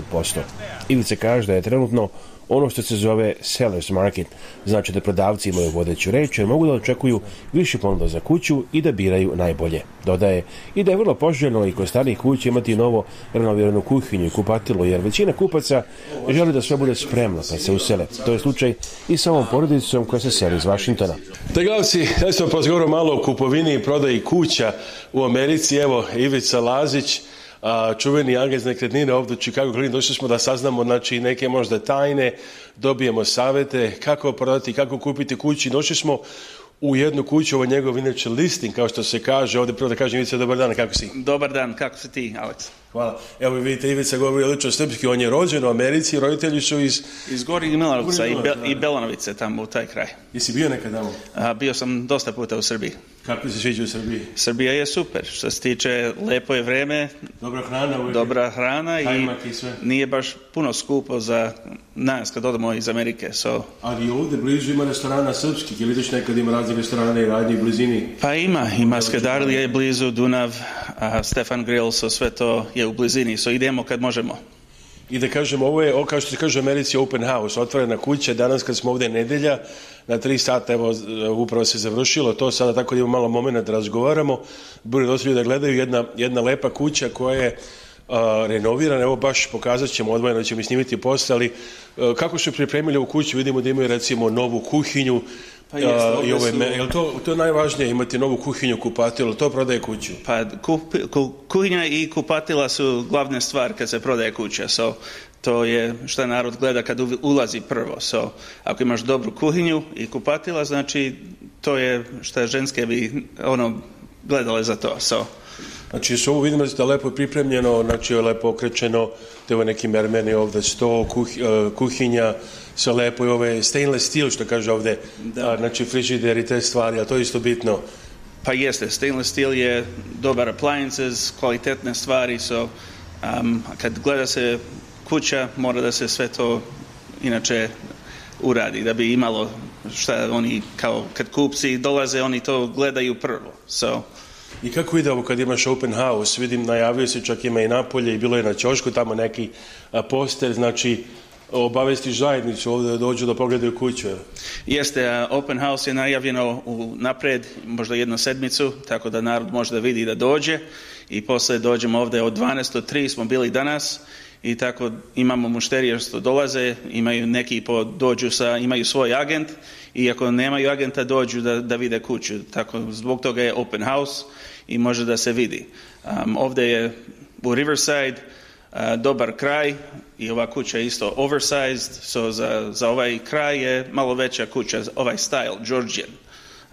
[SPEAKER 2] Ivica kaže da je trenutno ono što se zove seller's market, znači da prodavci imaju vodeću reč jer mogu da očekuju više ponuda za kuću i da biraju najbolje. Dodaje i da je vrlo poželjno i kod starih kuća imati novo renoviranu kuhinju i kupatilo jer većina kupaca želi da sve bude spremno kad se usele. To je slučaj i sa ovom porodicom koja se seli iz Vašingtona. glavci, ja sam pozgovorio malo o kupovini i prodaji kuća u Americi. Evo, Ivica Lazić, a, čuveni agent nekretnine ovdje u Chicago Green, došli smo da saznamo znači, neke možda tajne, dobijemo savete kako prodati, kako kupiti kući. Došli smo u jednu kuću, ovo je njegov inače listing, kao što se kaže, ovde prvo da kažem Ivica, dobar dan, kako si?
[SPEAKER 10] Dobar dan, kako si ti, Alex?
[SPEAKER 2] Hvala. Evo vidite, Ivica govori odlično srpski, on je rođen u Americi, roditelji su iz...
[SPEAKER 10] Iz Gornjeg Milanovca i, Be i da. Belanovice, tamo u taj kraj.
[SPEAKER 2] Jesi bio nekad tamo?
[SPEAKER 10] A, bio sam dosta puta u Srbiji.
[SPEAKER 2] Kako se sviđa u Srbiji?
[SPEAKER 10] Srbija je super. Što se tiče, lepo je vreme.
[SPEAKER 2] Dobra hrana uvijek.
[SPEAKER 10] Dobra hrana i, i sve. nije baš puno skupo za nas kad odemo iz Amerike.
[SPEAKER 2] So. Ali ovdje blizu ima restorana srpskih ili tiš nekad ima razne restorane i radnje u blizini?
[SPEAKER 10] Pa ima. Ima Skadarlija je blizu, Dunav, a Stefan Grill, so sve to je u blizini. So idemo kad možemo.
[SPEAKER 2] I da kažem, ovo je, o, kao što se kaže u Americi, open house, otvorena kuća. Danas kad smo ovde nedelja, na tri sata, evo, upravo se završilo to sada, tako da imamo malo momena da razgovaramo. Bude dosta da, da gledaju jedna, jedna lepa kuća koja je a, renovirana, evo baš pokazat ćemo odvojeno, ćemo i snimiti posle, ali a, e, kako su pripremili u kuću, vidimo da imaju recimo novu kuhinju, Pa jest, A, i ove, su... me, jel to, to je najvažnije, imati novu kuhinju, kupatilo, to prodaje kuću?
[SPEAKER 10] Pa kup, ku, kuhinja i kupatila su glavna stvar kad se prodaje kuća, so to je šta narod gleda kad ulazi prvo. So, ako imaš dobru kuhinju i kupatila, znači to je šta ženske bi ono gledale za to. So.
[SPEAKER 2] Znači, s ovo vidimo da je lepo pripremljeno, znači je lepo okrečeno, te ovo neki mermeni ovde sto, kuh, e, kuhinja, sa lepo i ove stainless steel, što kaže ovde, da. znači frižider i te stvari, a to je isto bitno.
[SPEAKER 10] Pa jeste, stainless steel je dobar appliances, kvalitetne stvari, so, um, kad gleda se kuća, mora da se sve to inače uradi, da bi imalo šta oni, kao kad kupci dolaze, oni to gledaju prvo.
[SPEAKER 2] So, I kako ide ovo kad imaš open house? Vidim, najavio se čak ima i napolje i bilo je na Ćošku tamo neki poster, znači obavesti zajednicu ovde da dođu da pogledaju kuću.
[SPEAKER 10] Jeste, open house je najavljeno u napred, možda jednu sedmicu, tako da narod može da vidi da dođe i posle dođemo ovde od 12 do 3 smo bili danas i tako imamo mušterije što dolaze, imaju neki po, dođu sa, imaju svoj agent i ako nemaju agenta dođu da, da vide kuću. Tako zbog toga je open house i može da se vidi. Um, ovde je u Riverside uh, dobar kraj i ova kuća je isto oversized, so za, za ovaj kraj je malo veća kuća, ovaj style, Georgian.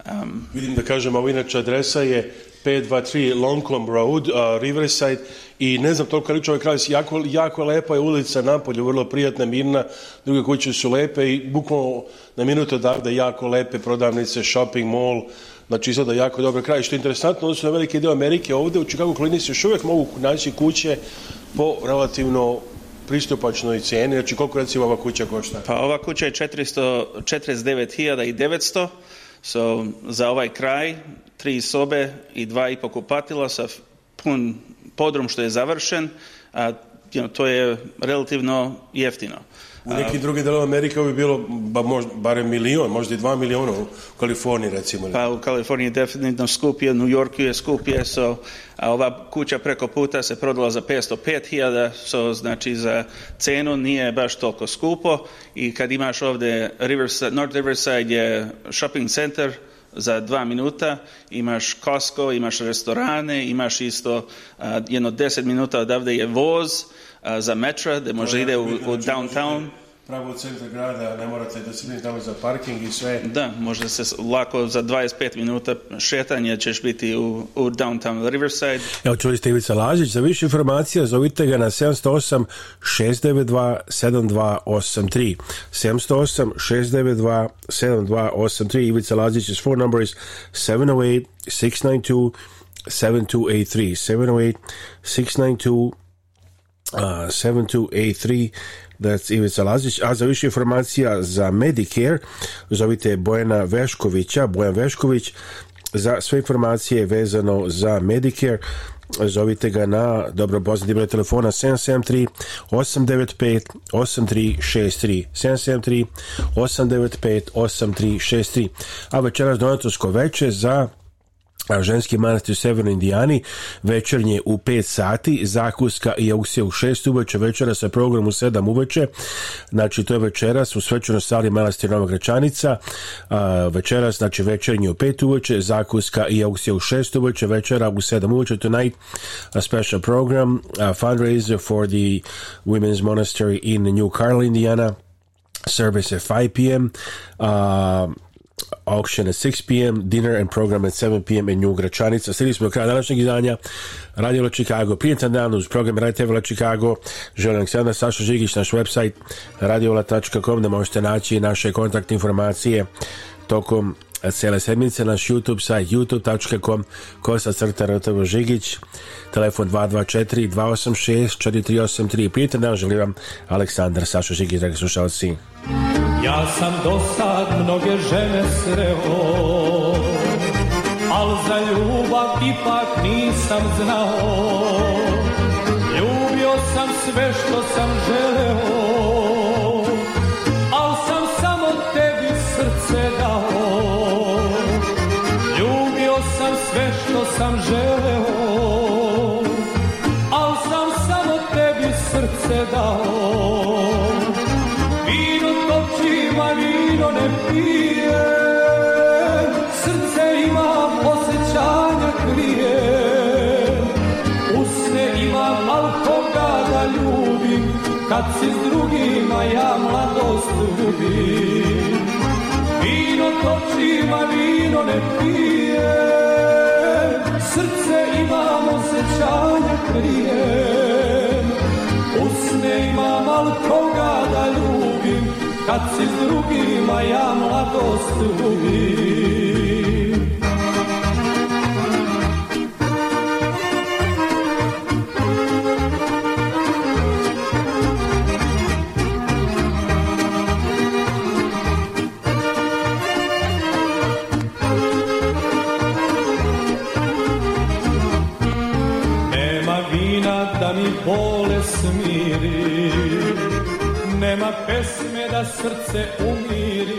[SPEAKER 2] Um, Vidim da kažem, ovo inače adresa je 523 Longcomb Road, uh, Riverside i ne znam toliko liči ovaj kraj, jako, jako lepa je ulica napolju, vrlo prijatna, mirna, druge kuće su lepe i bukvalno na minutu odavde jako lepe prodavnice, shopping mall, znači izgleda jako dobro kraj. Što je interesantno, odnosno na veliki deo Amerike ovde u Chicago klinici još uvek mogu naći kuće po relativno pristupačnoj ceni, znači koliko recimo ova kuća košta?
[SPEAKER 10] Pa ova kuća je 449.900, So, za ovaj kraj, tri sobe i dva i pokupatila sa pun podrum što je završen, a, you know, to je relativno jeftino.
[SPEAKER 2] U nekim drugim delovima Amerike bi bilo ba, možda, barem milion, možda i dva miliona u Kaliforniji recimo.
[SPEAKER 10] Pa u Kaliforniji je definitivno skuplje, New Yorku je skuplje, so, a ova kuća preko puta se prodala za 505.000, so, znači za cenu nije baš toliko skupo i kad imaš ovde Riverside, North Riverside je shopping center, za dva minuta, imaš Costco, imaš restorane, imaš isto a, jedno deset minuta odavde je voz, za metra, da može ide u, u znači, downtown
[SPEAKER 2] pravo u centar grada, ne morate da se tamo za parking i sve.
[SPEAKER 10] Da, može se lako za 25 minuta šetanje ćeš biti u, u downtown Riverside.
[SPEAKER 2] Evo čuli ste Ivica Lažić, za više informacija zovite ga na 708 692 7283. 708 692 7283. Ivica Lazić's phone number is 708 692 7283. 708 692 Uh, 7283 that's Ivica Lazić, a za više informacija za Medicare zovite Bojana Veškovića, Bojan Vešković za sve informacije vezano za Medicare zovite ga na dobro poznati broj telefona 773 895 8363 773 895 8363 a večeras donatorsko veče za Ženski manastir u Severnoj Indijani večernje u 5 sati, zakuska i auksija u 6 uveče, večera sa programom u 7 uveče, znači to je večeras u svečanoj sali manastir Nova Gračanica, večeras, znači večernje u 5 uveče, zakuska i auksija u 6 uveče, večera u 7 uveče, tonight a special program, a fundraiser for the Women's Monastery in New Carl, Indiana, service at 5 p.m., uh, auction at 6 p.m., dinner and program at 7 p.m. in New Gračanica. Stigli smo do današnjeg izdanja Radio Chicago. Prijetan dan uz program Radio Vla Chicago. Želim Aleksandra Saša Žigić, naš website radiola.com da možete naći naše kontakt informacije tokom cele sedmice, naš YouTube sajt youtube.com kosa crta rtv Žigić, telefon 224 286 4383. Prijetan dan, želim vam Aleksandar Saša Žigić, dragi slušalci. Ja sam do sad mnoge žene sreo Al za ljubav ipak nisam znao Ljubio sam sve što sam želeo Al sam samo tebi srce dao Ljubio sam sve što sam želeo Kad si s drugima ja mladost ljubim Vino točima vino ne
[SPEAKER 11] pije Srce imam osjećanje krije Usne imam al koga da ljubim Kad si s drugima ja mladost ljubim umiri Nema pesme da srce umiri